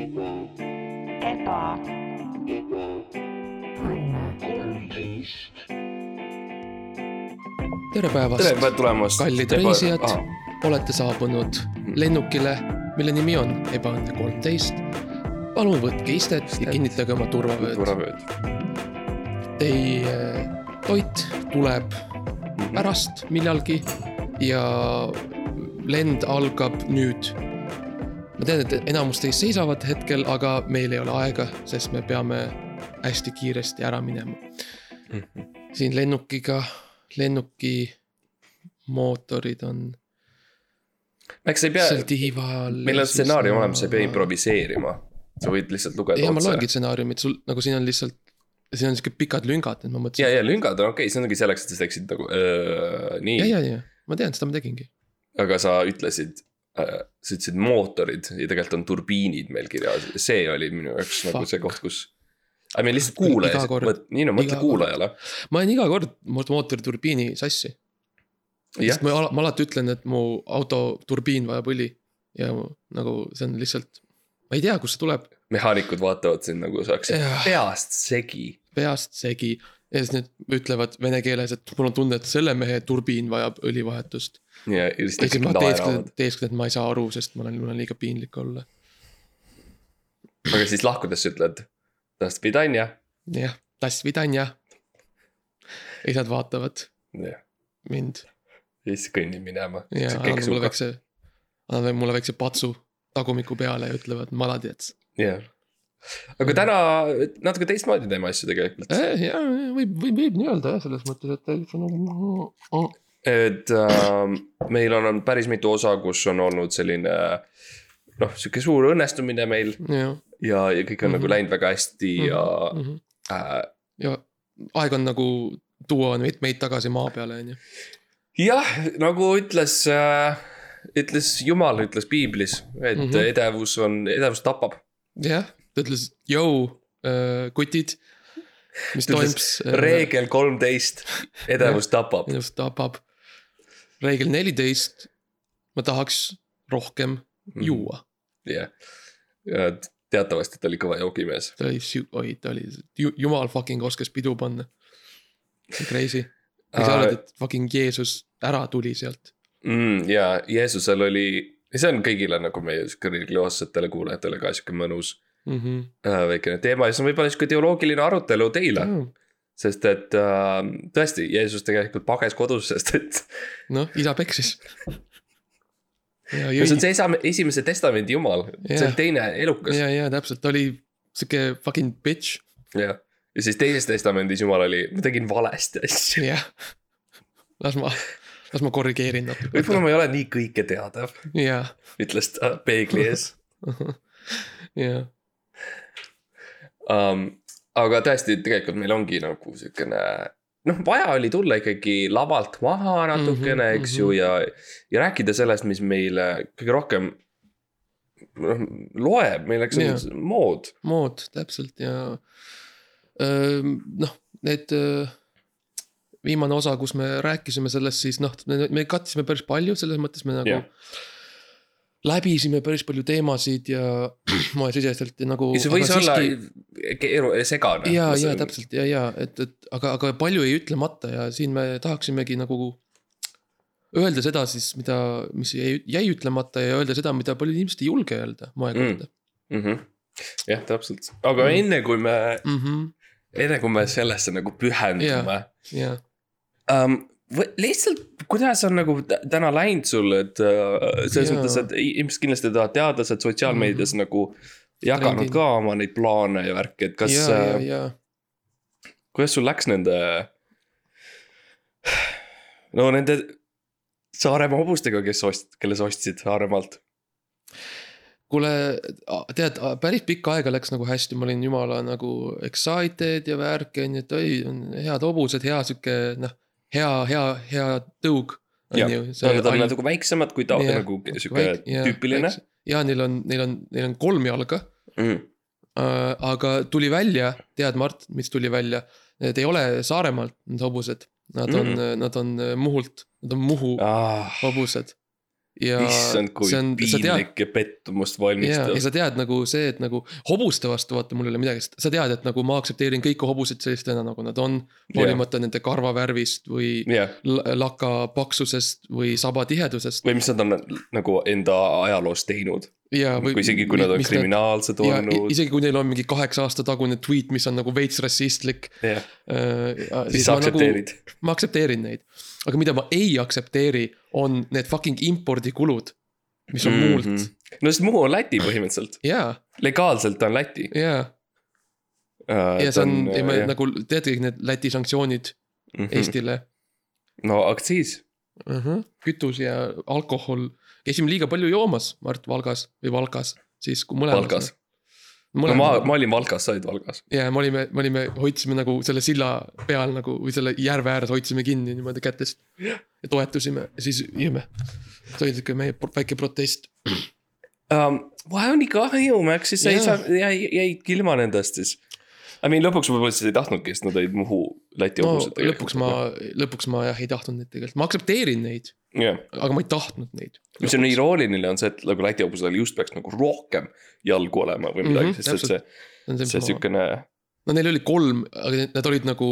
eba, tere päevast, tere tulemast. kallid reisijad, olete saabunud lennukile, mille nimi on Ebaõnne kolmteist. palun võtke istet ja kinnitage oma turvavööd. turvavööd. Teie toit tuleb pärast millalgi ja lend algab nüüd. Ma tean, et enamus teist seisavad hetkel, aga meil ei ole aega, sest me peame hästi kiiresti ära minema. siin lennukiga, lennuki mootorid on eks ei pea meil on stsenaarium olemas, sa ei pea. improviseerima. sa võid lihtsalt lugeda ja ma loengi. stsenaariumit, sul nagu siin on lihtsalt, siin on siuke pikad lüngad, et ma ja, mõtlesin. ja lüngad on okei okay,, see ongi selleks, et sa teeksid nagu öö, ja, nii, ja, ja ma tean, seda ma tegingi. aga sa ütlesid. Sa ütlesid mootorid ja tegelikult on turbiinid meil kirjas, see oli minu jaoks nagu see koht, kus. aga meil lihtsalt kuulaja nii no mõtle kuulajale. ma olen iga kord mootoriturbiini sassi. jah sest, ma, ma alati ütlen, et mu auto turbiin vajab õli. ja nagu see on lihtsalt, ma ei tea, kust see tuleb, mehaanikud vaatavad sind nagu sa oleksid peast segi. peast segi. ja siis need ütlevad vene keeles, et mul on tunne, et selle mehe turbiin vajab õlivahetust. ja, ja ja siis siis ma tekib teesklen naeravad,, teesklen, et ma ei saa aru, sest ma olen, mul on liiga piinlik olla. aga siis lahkudes ütled. Das vidanja. jah, tass vidanja. isad vaatavad jah, mind ja siis kõnnib minema. ja annavad mulle väikse, annavad mulle väikse patsu tagumiku peale ja ütlevad maladjets. jah. aga täna natuke teistmoodi teeme asju tegelikult. ja võib, võib, võib nii öelda jah, selles mõttes, et täitsa nagu. Et äh, meil on, on päris mitu osa, kus on olnud selline noh, sihuke suur õnnestumine meil jah. ja, ja kõik on mm -hmm. nagu Mhm. läinud väga hästi ja Mhm. äh, ja aeg on nagu tuua meid, meid tagasi maa peale, on ju. jah, nagu ütles äh,, ütles Jumal, ütles piiblis, et mm. -hmm. edevus on, edevus tapab. jah, ta ütles, jõu, kutid. mis toimub ütles. reegel kolmteist, edevus tapab. minust tapab. Reegel neliteist, ma tahaks rohkem Mhm. juua. jah, ja teatavasti ta oli kõva joogimees. ta oli siu-, oi, ta oli, jumal fucking oskas pidu panna. see on crazy. ja sa arvad, et fucking Jeesus ära tuli sealt. mm,. ja Jeesusel oli, see on kõigile nagu meie religioossetele kuulajatele ka sihuke mõnus mm. -hmm. äh, väikene teema ja see on võib-olla sihuke teoloogiline arutelu teile. Sest et äh, tõesti, Jeesus tegelikult pages kodus, sest et noh, isa peksis. no see on see esa- esimese testamendi jumal, see Jah. on teine elukas ja, ja täpselt, ta oli sihuke fucking bitch, ja, ja siis teises testamendis jumal oli, ma tegin valesti asju. jah. las ma, las ma korrigeerin natuke. võib-olla ma ei ole nii kõike teadav, jah, ütles ta peegli ees jah, um,. Aga tõesti, tegelikult meil ongi nagu siukene noh, vaja oli tulla ikkagi lavalt maha natukene mm, -hmm, eks ju, mhm. ja, ja rääkida sellest, mis meile kõige rohkem noh, loeb, milleks on Jah. mood. mood täpselt ja noh, need viimane osa, kus me rääkisime sellest, siis noh, me, me kattisime päris palju, selles mõttes me nagu Jah. Läbisime päris palju teemasid ja moesiseselt nagu. see võis olla keeru-, segane. ja, ja. täpselt ja, ja et, et aga, aga palju jäi ütlemata ja siin me tahaksimegi nagu öelda seda siis, mida, mis jäi, jäi ütlemata ja öelda seda, mida paljud inimesed ei julge öelda moe Mm. kohta Mm -hmm. jah, täpselt, aga Mm. enne kui me, mm. -hmm. enne kui me sellesse nagu pühendume ja, um,. lihtsalt, kuidas on nagu tä- täna läinud sul, et uh, selles mõttes, et inimesed kindlasti tahavad teada, sa oled sotsiaalmeedias mm -hmm. nagu jaganud Trending. ka oma neid plaane ja värki, et kas, ja kuidas sul läks nende. no nende Saaremaa hobustega, kes ost-, kelle sa ostsid Saaremaalt. kuule, tead, päris pikka aega läks nagu hästi, ma olin jumala nagu excited ja värk on ju, et oi, on head hobused, hea sihuke noh, hea, hea, hea tõug. jah, nad on natuke väiksemad kui ta Jah, nagu sihuke tüüpiline. ja neil on, neil on, neil on kolm jalga Mm. äh,. aga tuli välja, tead Mart, mis tuli välja, need ei ole Saaremaalt, need hobused. Nad on Mm. mm., nad on Muhult, nad on Muhu Ah, hobused. Ja issand, kui on, sa tead, piinlik ja pettumust valmistav ja. sa tead nagu see, et nagu hobuste vastu vaata mul ei ole midagi, sest sa tead, et nagu ma aktsepteerin kõiki hobuseid sellistena, nagu nad on. hoolimata nende karvavärvist või jah, l- laka paksusest või saba tihedusest või mis nad on nagu enda ajaloos teinud. ja või. isegi kui nad on. kriminaalsed i- olnud. isegi kui neil on mingi kaheksa aasta tagune tweet, mis on nagu veits rassistlik jah, äh,. siis sa aktsepteerid. ma aktsepteerin neid, aga mida ma ei aktsepteeri, on need fucking impordikulud, mis on Mhm. muult. no sest Muhu on Läti põhimõtteliselt, jaa, legaalselt on Läti. jaa, ja see on, nagu teate kõik need Läti sanktsioonid Mhm. Eestile no aktsiis, uh. -huh. kütus ja alkohol, käisime liiga palju joomas Mart Valgas või Valkas, siis kui mõlemas. Valgas. No ma, ma olin Valgas, sa olid Valgas. ja me olime, me olime, hoidsime nagu selle silla peal nagu või selle järve ääres hoidsime kinni niimoodi kätest. ja toetusime ja siis jõime. see oli siuke meie väike protest. um,. vahel on nii kahju, Max, siis sa ei Jaa. saa, jäid, jäidki ilma nendest siis. I mean lõpuks võib-olla sa ei tahtnudki, sest nad olid Muhu Läti no hobused. lõpuks ma, lõpuks ma jah ei tahtnud neid tegelikult, ma aktsepteerin neid, jah, aga ma ei tahtnud neid. mis on irooniline, on see, et nagu Läti hobusel just peaks nagu rohkem jalgu olema või midagi mm, Mhm, -hmm, sest et see, see siukene. no neil oli kolm, aga need- nad olid nagu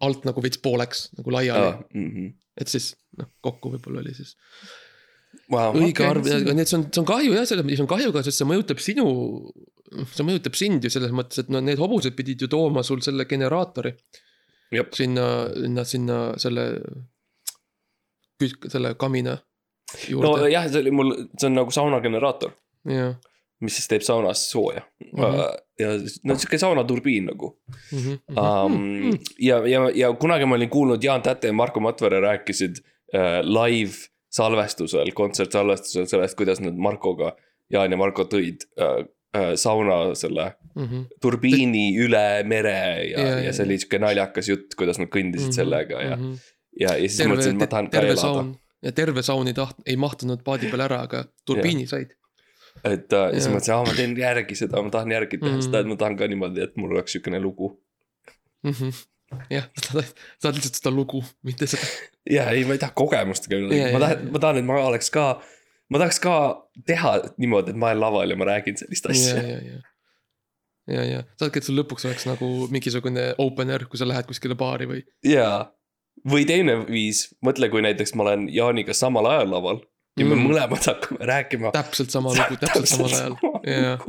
alt nagu veits pooleks nagu laiali ah., Mm et siis noh, kokku võib-olla oli siis wow, õige okay, arv, aga need, see on, see on kahju jah, selles mõttes on kahju ka, sest see mõjutab sinu. see mõjutab sind ju selles mõttes, et no need hobused pidid ju tooma sul selle generaatori sinna, sinna, sinna selle. Selle kamina juurde nojah, see oli mul, see on nagu saunageneraator, no,, jah mis siis teeb saunas sooja mm. -hmm. ja no sihuke saunaturbiin nagu mm. -hmm. um,. ja, ja, ja kunagi ma olin kuulnud Jaan Täte ja Marko Matvere rääkisid äh, live salvestusel, kontsertsalvestusel sellest, kuidas nad Markoga, Jaan ja Marko tõid äh, äh, sauna selle mm -hmm. turbiini üle mere ja, Ja, ja, ja, see oli sihuke naljakas jutt, kuidas nad kõndisid sellega ja, ja, ja siis terve mõtlesin, et ma, tahan ka elada. ja terve saun ei taht-, ei mahtunud paadi peale ära, aga turbiini said. et äh, siis Jaa. mõtlesin, aa ma teen järgi seda, ma tahan järgi teha Mhm. seda, et ma tahan ka niimoodi, et mul oleks siukene lugu. Mhm. jah, sa tahad lihtsalt seda lugu, mitte seda. ja ei, ma ei taha kogemust ka, Jaa, ma tahan jaa., ma tahan, et ma oleks ka, ma tahaks ka teha niimoodi, et ma olen laval ja ma räägin sellist ja, asja. ja, ja. ja, ja tahadki, et sul lõpuks oleks nagu mingisugune opener, kui sa lähed kuskile baari või. jaa, või teine viis, mõtle, kui näiteks ma olen Jaaniga samal ajal laval ja me Mm. mõlemad hakkame rääkima. täpselt sama lugu, täpselt samal ajal, jah,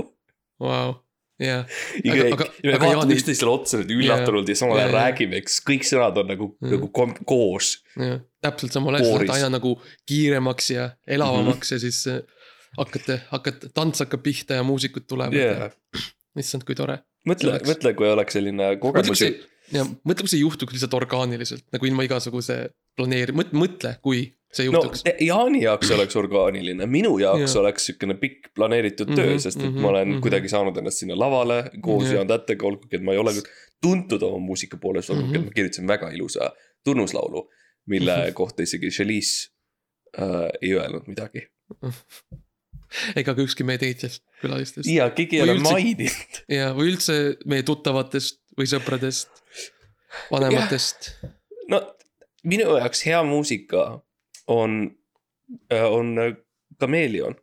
vau, jah. ja me, vaatame Jaani- üksteisele otsa nüüd üllatunult ja samal ajal Jaa, jaa. räägime, eks kõik sõnad on nagu Mm. nagu kom- koos. jah, täpselt samal ajal, sa lähed aina nagu kiiremaks ja elavamaks mm -hmm. ja siis äh, hakkate, hakkate, tants hakkab pihta ja muusikud tulevad jaa, yeah.. issand, kui tore. mõtle, mõtle, kui oleks selline kogemus ja mõtle, kui see juhtuks lihtsalt orgaaniliselt nagu ilma igasuguse planeeri-, mõtle, kui see no juhtuks. Jaani jaoks oleks orgaaniline, minu jaoks Jaa. oleks siukene pikk planeeritud Mhm, töö, sest et mhm, ma olen mhm. kuidagi saanud ennast sinna lavale koos. Jaan Tättega, olgugi et ma ei ole tuntud oma muusika poolest, olgugi et Mhm. ma kirjutasin väga ilusa tunnuslaulu, mille Mhm. kohta isegi Chalice äh, ei öelnud midagi. ega ka ükski meie teistest külalistest. ja keegi ei ole üldse- maininud. ja, või üldse meie tuttavatest või sõpradest, vanematest. no minu jaoks hea muusika on, on kameeleon.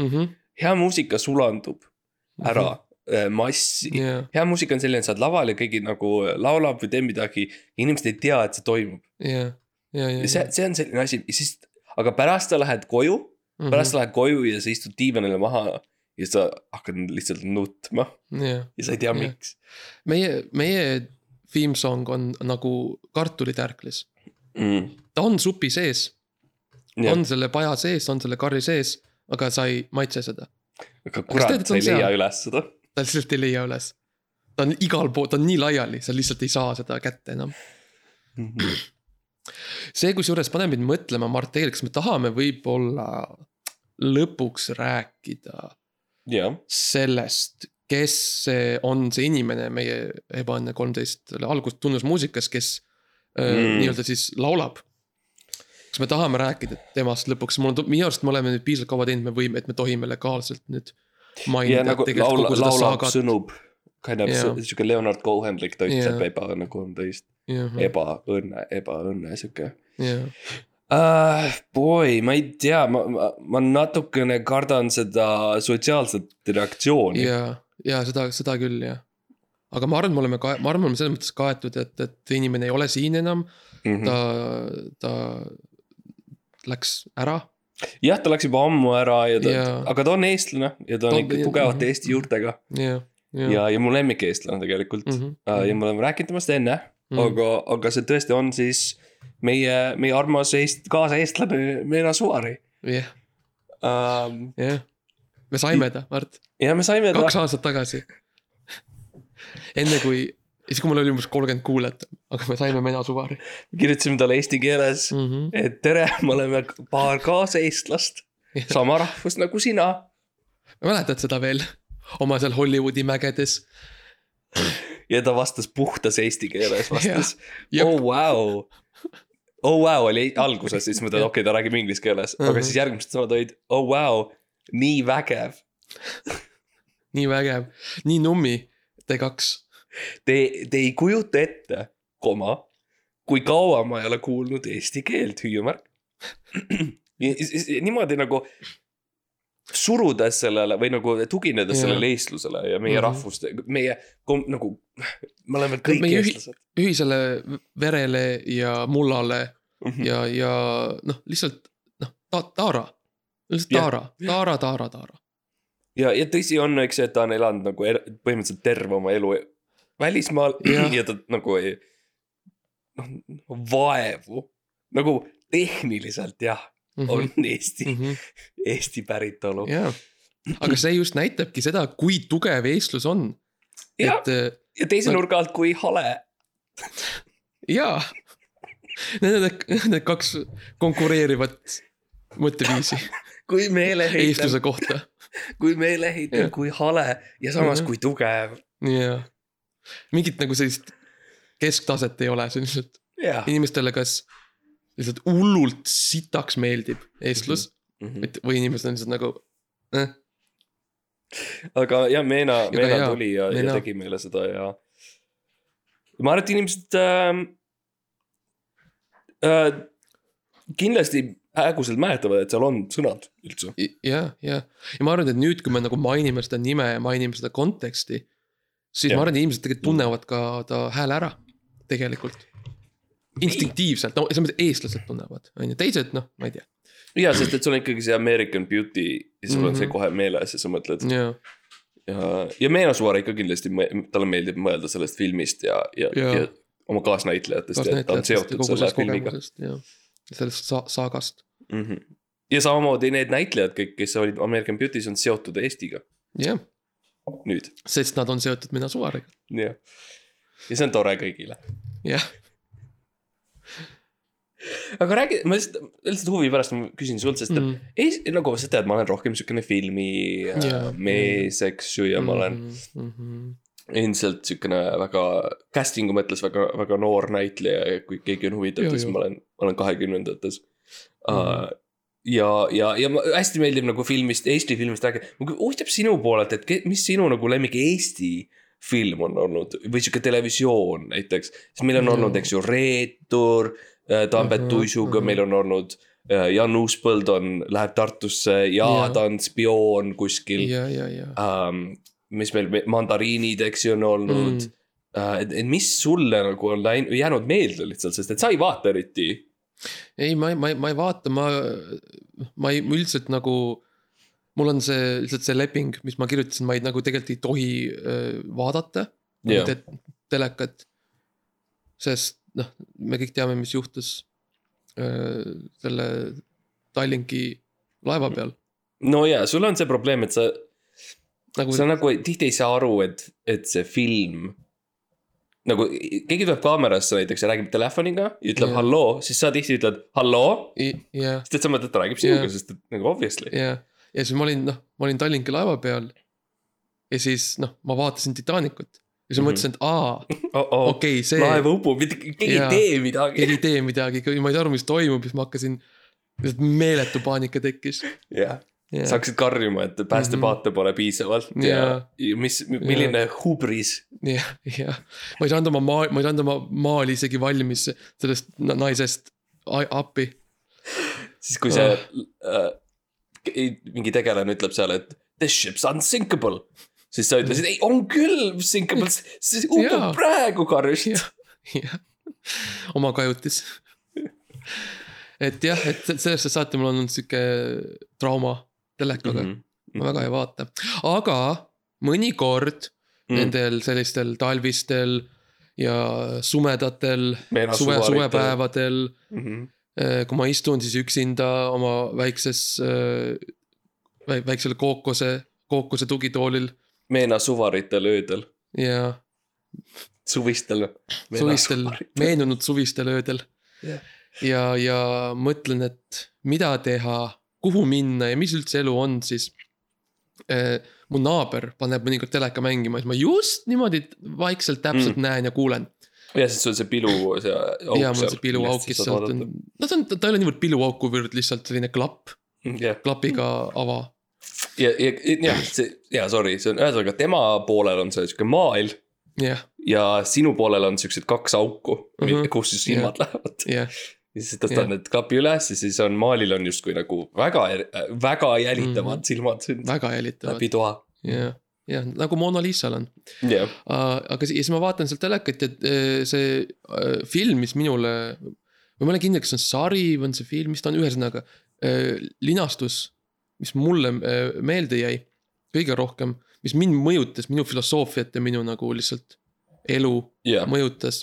Mhm. hea muusika sulandub ära äh, massi. ja, hea muusika on selline, sa oled laval ja keegi nagu laulab või teeb midagi. inimesed ei tea, et see toimub. ja, ja, ja. see, see on selline asi, siis, aga pärast sa lähed koju, Mhm. pärast sa lähed koju ja sa istud diivanile maha ja sa hakkad lihtsalt nutma jah, ja sa ei tea, Jah. miks meie, meie theme song on nagu kartulitärklis. mm.. ta on supi sees, Ja. on selle paja sees, on selle karri sees, aga sa ei maitse seda. aga kurat sa ei leia seal? üles seda ta lihtsalt ei leia üles. ta on igal pool, ta on nii laiali, sa lihtsalt ei saa seda kätte enam. mm. -hmm. see kusjuures paneb mind mõtlema, Mart, tegelikult kas me tahame võib-olla lõpuks rääkida jah, sellest, kes on see inimene meie Ebaõnne kolmteist algust tunnusmuusikas, kes mm. Nii-öelda siis laulab. kas me tahame rääkida temast lõpuks, mul on, minu arust me oleme nüüd piisavalt kaua teinud, me võime, et me tohime legaalselt nüüd mainida nagu tegelikult laula, laulab, sõnub. kind of Jaa. sihuke Leonard Cohen-lik, ta ütleb Jaa. ebaõnne kolmteist, jah, ebaõnne, ebaõnne sihuke jah, uh,. Boy, ma ei tea, ma, ma, ma natukene kardan seda sotsiaalset reaktsiooni. ja, ja seda, seda küll jah. aga ma arvan, me oleme ka, ma arvan, me oleme selles mõttes kaetud, et, et inimene ei ole siin enam, Mhm. ta, ta läks ära. jah, ta läks juba ammu ära ja ta Jaa., aga ta on eestlane ja ta Ta on on- ikka tugevate Eesti juurtega ja, ja, ja, ja mu lemmikeestlane tegelikult mm. Mhm, -hmm. ja me oleme rääkinud temast enne mm, mhm. -hmm. aga, aga see tõesti on siis meie, meie armas Eest, kaasaeestlane Meena Suvari jah, um,. jah. me saime ta, Mart, ja me saime kaks ta, aastat tagasi. enne kui, siis kui mul oli umbes kolmkümmend kuulajat, aga me saime Mena Suvari kirjutasime talle eesti keeles mm, mm. -hmm. et tere, me oleme paar kaaseestlast, sama rahvust nagu sina. mäletad seda veel oma seal Hollywoodi mägedes? Ja ta vastas puhtas eesti keeles, vastas oh wow. oh wow oli alguses, siis ma mõtlesin, okei okay,, ta räägib inglise keeles, aga Mhm. siis järgmised sõnad olid oh wow, nii vägev. nii vägev, nii nummi, te kaks. Te, te ei kujuta ette, koma, kui kaua ma ei ole kuulnud eesti keelt, hüüumärk. niimoodi nagu surudes sellele või nagu tuginedes Jaa. sellele eestlusele ja meie mm. -hmm. rahvuste, meie, nagu, me oleme kõik Meie eestlased ühisele verele ja mullale mm. -hmm. ja, ja noh, lihtsalt noh ta,, Taara. lihtsalt. Taara, Taara, Taara, Taara. ja, ja tõsi on, eks ju, et ta on elanud nagu er, põhimõtteliselt terve oma elu välismaal ja, Jah. ja ta nagu ei, noh, vaevu, nagu tehniliselt jah, on Eesti mm, -hmm. Eesti päritolu. Mhm. jaa, aga see just näitabki seda, kui tugev eestlus on. ja, äh, ja teise no- nurga alt, kui hale. jaa, need on need, need kaks konkureerivat mõtteviisi kui meeleheitel eestluse, kohta. kui meeleheitel Jah., kui hale ja samas Mhm. kui tugev. jaa, mingit nagu sellist kesktaset ei ole, see on lihtsalt jah. inimestele kas lihtsalt hullult sitaks meeldib eestlus mm. -hmm., et või inimesed on lihtsalt nagu eh,. aga jah, Meena, Meena jaa, tuli ja, ja Meena- tegi meile seda ja. ma arvan, et inimesed äh, äh, kindlasti häguselt mäletavad, et seal on sõnad üldse. ja, ja, ja ma arvan, et nüüd, kui me nagu mainime seda nime ja mainime seda konteksti. siis Jah. ma arvan, et inimesed tegelikult tunnevad ka ta hääle ära, tegelikult. instinktiivselt, no selles mõttes eestlased tunnevad, on ju, teised noh, ma ei tea. ja, sest et sul on ikkagi see American Beauty ja sul mm -hmm. on see Mhm. kohe meeles ja sa mõtled ja, ja, ja Meena Suvar ikka kindlasti, talle meeldib mõelda sellest filmist ja, ja, ja. Ja oma kaasnäitlejatest ja ta on seotud selle filmiga. sellest sa- saagast, Mm -hmm. ja samamoodi need näitlejad kõik, kes olid American Beauty's on seotud Eestiga jah, nüüd, sest nad on seotud Mina Suvariga, jah. ja see on tore kõigile. jah. Aga räägi, ma lihtsalt, lihtsalt huvi pärast ma küsin sult, sest Mm. Ees, nagu sa tead, ma olen rohkem siukene filmi yeah. mees, eks ju, ja ma olen mm. -hmm. endiselt siukene väga casting'u mõttes väga, väga noor näitleja ja kui keegi on huvitatud, siis ma olen, ma olen kahekümnendates uh, Mhm.. ja, ja, ja ma hästi meeldib nagu filmist, Eesti filmist rääkida, huvitab sinu poolelt, et ke- mis sinu nagu lemmik Eesti film on olnud või sihuke televisioon näiteks, sest meil on Jaa. olnud, eks ju, Reetur, Tambet Mhm, Tuisuga, mhm. meil on olnud äh, Jan Uuspõld on, läheb Tartusse ja Jaa. ta on spioon kuskil ja, ja, ja um,. mis meil, mandariinid, eks ju, on olnud Mm. mm.. et, mis sulle nagu on läinud, jäänud meelde lihtsalt, sest et sa ei vaata eriti. ei, ma ma ma ei vaata, ma, ma ei, üldiselt nagu. mul on see lihtsalt see leping, mis ma kirjutasin, ma ei nagu tegelikult ei tohi öö, vaadata te, telekat. sest noh, me kõik teame, mis juhtus öö, selle Tallinki laeva peal. no ja sul on see probleem, et sa, nagu sa nagu tihti ei saa aru, et, et see film. nagu keegi tuleb kaamerasse näiteks ja räägib telefoniga ja ütleb Jah. halloo, siis sa tihti ütled halloo. jah, sest et sa mõtled, ta räägib sinuga Jah. sest et nagu obviously. ja, ja siis ma olin noh, ma olin Tallinki laeva peal. ja siis noh, ma vaatasin Titanicut ja siis ma Mhm. mõtlesin, et aa, okei see. laev upub, keegi ei tee midagi keegi ei tee midagi, ma ei saa aru, mis toimub, siis ma hakkasin, meeletu paanika tekkis. jah, sa hakkasid karjuma, et päästepaate pole piisavalt ja, Jaa. ja mis, milline hubris. jah, jah, ma ei saanud oma maa, ma ei saanud oma maali isegi valmis sellest na- naisest appi. siis kui see äh, mingi tegelane ütleb seal, et this ship's unsinkable. Siis sa ütlesid, ei on küll sinkable, see upub praegu karjust. oma kajutis. et jah, et sellest saati mul on olnud sihuke trauma telekaga mm. -hmm. ma väga ei vaata, aga mõnikord Mm. mm. nendel sellistel talvistel ja sumedatel suve, suvepäevadel, Mhm. kui ma istun siis üksinda oma väikses, väiksel kookose, kookose tugitoolil Meena suvaritel öödel, ja suvistel. suvistel, meenunud suvistel öödel Jah. ja, ja mõtlen, et mida teha, kuhu minna ja mis üldse elu on, siis äh, mu naaber paneb mõnikord teleka mängima, siis ma just niimoodi vaikselt täpselt Mm. mm. näen ja kuulen. ja siis sul see pilu, see auk ja mul see piluauk, mis sealt on, no ta on, ta ei ole niivõrd piluauk, kuivõrd lihtsalt selline klapp, jah, klapiga ava. ja, ja, jah, see, jaa, sorry, see on ühesõnaga tema poolel on see sihuke maail jah, ja sinu poolel on siuksed kaks auku mm. -hmm. kus siis silmad yeah. lähevad. jah, ja siis tõstad Jah. need klapi üles ja siis on maalil on justkui nagu väga, väga jälitavad mm. -hmm. silmad väga jälitavad läbi toa. jah, jah nagu Mona Lisal on. jah, aga siis ma vaatan sealt telekat ja eh, see eh, film, mis minule, ma ei ole kindel, kas see on sari või on see film, mis ta on, ühesõnaga eh, linastus, mis mulle eh, meelde jäi kõige rohkem, mis mind mõjutas, minu filosoofiat ja minu nagu lihtsalt elu jah, mõjutas.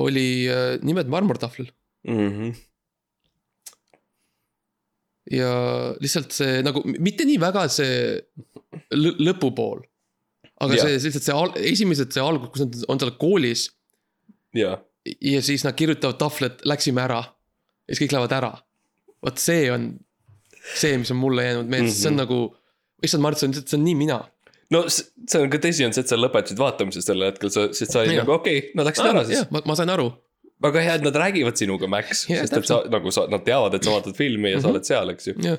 oli eh, nimelt Marmortahvlil Mhm. ja lihtsalt see nagu mitte nii väga see lõ- lõpupool. aga Jah. see lihtsalt see al- esimesed see algus, kus nad on seal koolis jah, ja siis nad kirjutavad tahvli, et läksime ära. ja siis kõik lähevad ära. Vot see on see, mis on mulle jäänud meelde mm, -hmm. see on Mhm. nagu, issand Mart, see on, see on nii mina. no see on ka tõsi, on see, et sa lõpetasid vaatamise sel hetkel, sa, sest sa olid nagu okei okay,, nad läksid ära siis. ma, ma sain aru, väga hea, et nad räägivad sinuga, Max, sest et sa nagu sa, nad teavad, et sa vaatad filmi ja sa Mhm. oled seal, eks ju. jah.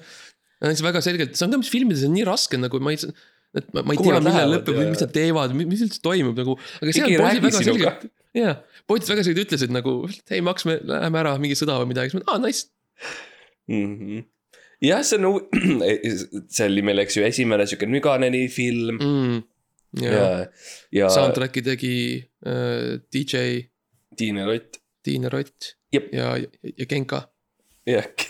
see väga selgelt, see on ka, mis filmides on nii raske nagu ma ei, et ma, ma ei Kuhu tea, millal lõpeb mis nad teevad, mis üldse toimub nagu. aga seal ei poisid väga sinuga. selgelt, jaa, poisid väga selgelt ütlesid nagu, hei Max, me läheme ära, mingi sõda või midagi, siis ma, aa nice. Mhm. jah, see on, see oli meil, eks ju, esimene sihuke Nüganeni film mm,. ja, ja, ja soundtrack'i tegi äh, DJ Tiine Rott Tiine Rott Jep. ja, ja Genka. ja K-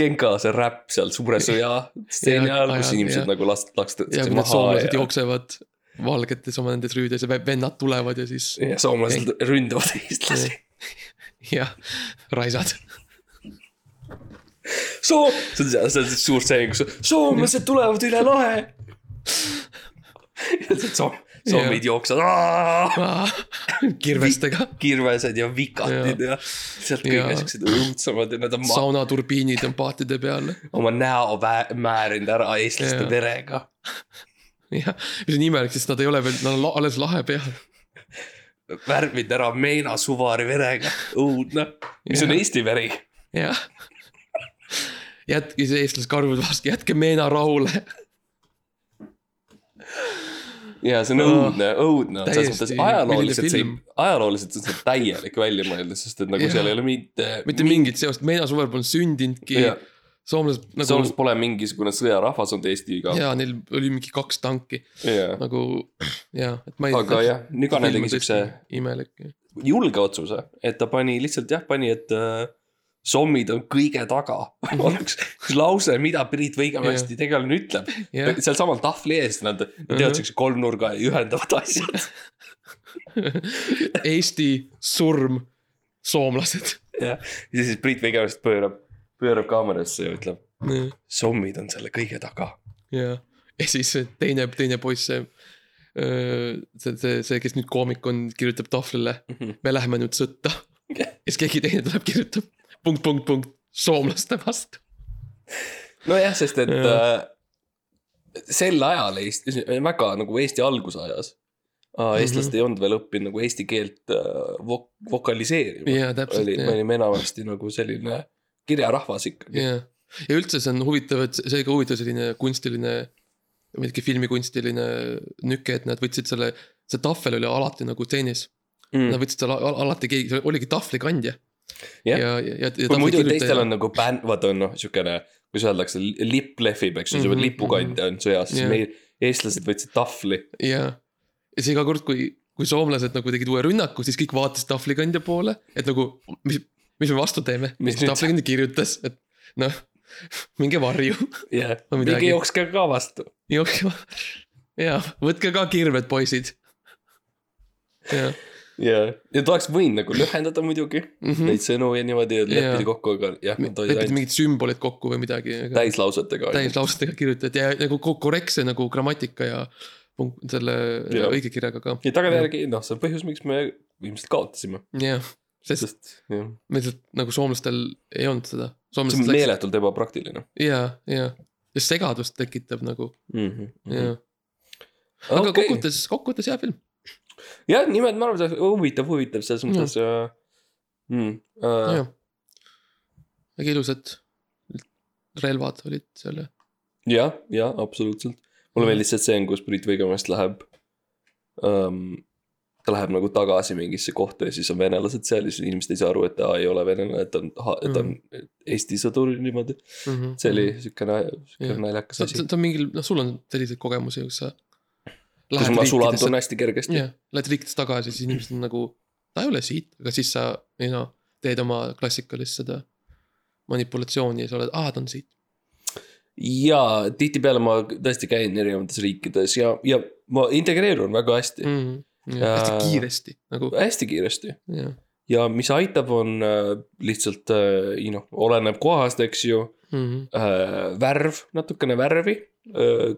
Genka see räpp seal suure sõja stseeni Ja, ajal, kus inimesed jah. nagu last-, ja need maha soomlased ja, jooksevad valgetes oma nendes rüüdes ja vennad tulevad ja siis ja soomlased ründavad eestlasi. jah, raisad. Soom-, see on see, see on suur saying, kus soomlased tulevad üle lahe. ja soomid jooksevad, kirvestega, kirvesed ja vikatid ja sealt kõik Ja. siuksed õudsemad ja nad on saunaturbiinid on paatide peal. oma näo määrinud ära eestlaste Ja. verega. jah, mis on imelik, sest nad ei ole veel, nad on alles lahe peal. värvinud ära Meena Suvari verega, õudne, mis on Jah. Eesti veri. jah. Jätke see eestlased karjud vastu, jätke meena rahule. ja see on Oh, õudne, õudne, selles mõttes ajalooliselt see ajalooliselt on see täielik väljamõeldis, sest et nagu Jah. seal ei ole mitte. mitte mingit seost, meena suvel pole sündinudki. soomlased nagu Soomlased pole mingisugune sõjarahvas olnud Eestiga. ja neil oli mingi kaks tanki jaa, nagu ja, et ma ei. aga jah, Nüganen tegi siukse imelik. julge otsuse, et ta pani lihtsalt jah, pani, et äh, sommid on kõige taga. oleks üks lause, mida Priit Võigemasti tegelane ütleb. jah, sealsamal tahvli ees nad, teevad siukse kolmnurga ühendavad asjad. Eesti surm, soomlased. jah, ja siis Priit Võigemast pöörab, pöörab kaamerasse ja ütleb, sommid on selle kõige taga. ja, ja siis teine, teine poiss, see, see, see, see, kes nüüd koomik on, kirjutab tahvlile, me läheme nüüd sõtta. ja siis keegi teine tuleb, kirjutab punkt, punkt, punkt, soomlaste vastu. nojah, sest et äh, sel ajal Eesti, väga nagu Eesti algusajas äh, eestlased ei olnud veel õppinud nagu eesti keelt äh, vok-, vokaliseerima. täpselt, oli, me olime enamasti nagu selline kirjarahvas ikkagi. jah. ja üldse see on huvitav, et see ka huvitav selline kunstiline, mingi filmikunstiline nüke, et nad võtsid selle, see tahvel oli alati nagu stseenis. Mm. Nad võtsid selle al- alati keegi, oligi tahvlikandja. Jah. ja, ja, ja. kui muidu teistel on nagu bänd, vaata on noh, siukene, kuidas öeldakse, lipp lehvib, eks ju, Mhm, see lipukandja on sõjas, siis meil, eestlased võtsid tahvli. ja, ja siis iga kord, kui, kui soomlased nagu tegid uue rünnaku, siis kõik vaatasid tahvlikandja poole, et nagu, mis, mis me vastu teeme. Tahvlikandja kirjutas, et noh, minge varju, jah, minge jookske ka vastu. jookske. ja, võtke ka kirved, poisid. jah, ja, ja ta oleks võinud nagu lühendada muidugi Mhm. neid sõnu ja niimoodi ja Jaa. leppida kokku, aga jah, lepiti ainult mingid sümbolid kokku või midagi. täislausetega. täislausetega kirjutati ja nagu ko- korrektse nagu grammatika ja selle Jah. õigekirjaga ka. ja tagantjärgi noh, see on põhjus, miks me ilmselt kaotasime, jah, sest sest jah, meil lihtsalt nagu soomlastel ei olnud seda. see on läksid, meeletult ebapraktiline ja, ja, ja segadust tekitab nagu mm. -hmm. ja, aga okei, kokkuvõttes, kokkuvõttes hea film. jah, nimed ma arvan, huvitav, huvitav selles mõttes äh,. Mm, äh, jah, väga ilusad relvad olid seal ja, jah, jah, absoluutselt. mulle meeldis see tseen, kus Priit Võigemast läheb um,. ta läheb nagu tagasi mingisse kohta ja siis on venelased seal ja siis inimesed ei saa aru, et ta ei ole venelane, et ta on, et ta on Eesti sõdur niimoodi. see oli siuke, siuke Jah. naljakas asi. ta on mingil, noh, sul on selliseid kogemusi, kus sa. Kus ma sulandun hästi kergesti. jah, lähed riikidest tagasi, siis inimesed on nagu, ta ei ole siit, aga siis sa, ei noh, teed oma klassikalist seda manipulatsiooni ja sa oled, aa, ta on siit ja tihtipeale ma tõesti käin erinevates riikides ja, ja ma integreerun väga hästi mm. -hmm. Ja, hästi Äh, kiiresti nagu, hästi kiiresti jah ja mis aitab, on äh, lihtsalt äh, noh, oleneb kohast, eks ju mm -hmm. värv, natukene värvi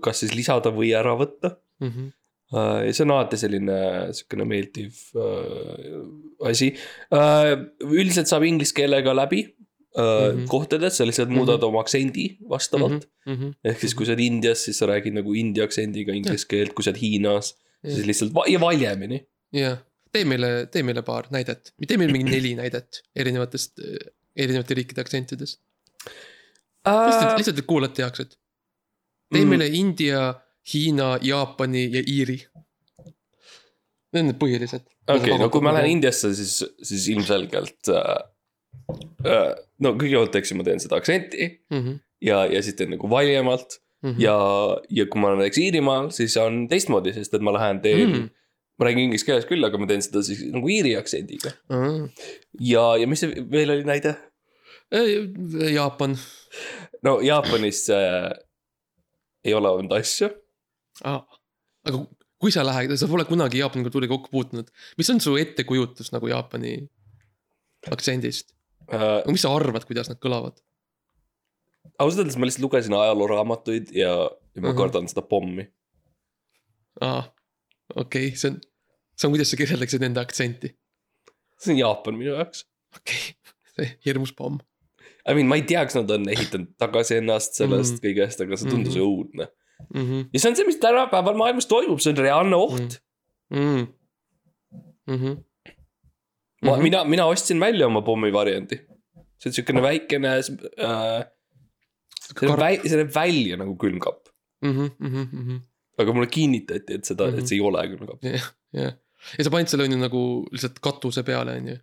kas siis lisada või ära võtta mm. -hmm. äh,. ja see on alati selline sihukene meeldiv äh, asi äh,. üldiselt saab inglise keelega läbi äh, mm. -hmm. kohtades, sa lihtsalt muudad mm -hmm. oma aktsendi vastavalt mm. Mm -hmm. ehk siis, kui sa oled Indias, siis sa räägid nagu india aktsendiga inglise keelt, kui sa oled Hiinas, siis lihtsalt va ja valjemini. jah, tee meile, tee meile paar näidet, tee meile mingi neli näidet erinevatest, erinevate riikide aktsentidest. lihtsalt, lihtsalt, et kuulajad teaksid. tee Mm. meile India, Hiina, Jaapani ja Iiri. Need on need põhilised. okei, no kui ma lähen. Indiasse, siis, siis ilmselgelt äh,. Äh, no kõigepealt, eks ju, ma teen seda aktsenti Mhm, ja, ja siis teen nagu valjemalt ja, ja kui ma olen näiteks Iirimaal, siis on teistmoodi, sest et ma lähen teen mm. Mhm.. ma räägin inglise keeles küll, aga ma teen seda siis nagu iiri aktsendiga. ja, ja mis see veel oli näide? Jaapan, no Jaapanis äh, ei ole olnud asju. Aga kui sa lähed, sa pole kunagi Jaapani kultuuriga kokku puutunud, mis on su ettekujutus nagu Jaapani aktsendist? Äh, mis sa arvad, kuidas nad kõlavad? ausalt öeldes ma lihtsalt lugesin ajalooraamatuid ja, ja ma Mhm. kardan seda pommi. aa, okei okay,, see on, see on, kuidas sa kirjeldaksid nende aktsenti. see on Jaapan minu jaoks. okei okay., hirmus pomm. I mean, ma ei tea, kas nad on ehitanud tagasi ennast sellest mm. -hmm. kõigest, aga see tundus Mhm. õudne. Mm -hmm. ja see on see, mis tänapäeval maailmas toimub, see on reaalne oht mm. -hmm. ma, mina, mina ostsin välja oma pommivariandi. see on siukene väikene äh,, on väi-, näeb välja nagu külmkapp. mm. -hmm. Mm -hmm. aga mulle kinnitati, et seda mm, -hmm. Mhm. et see ei ole külmkapp. jah, jah. ja sa panid selle on ju nagu lihtsalt katuse peale, on ju.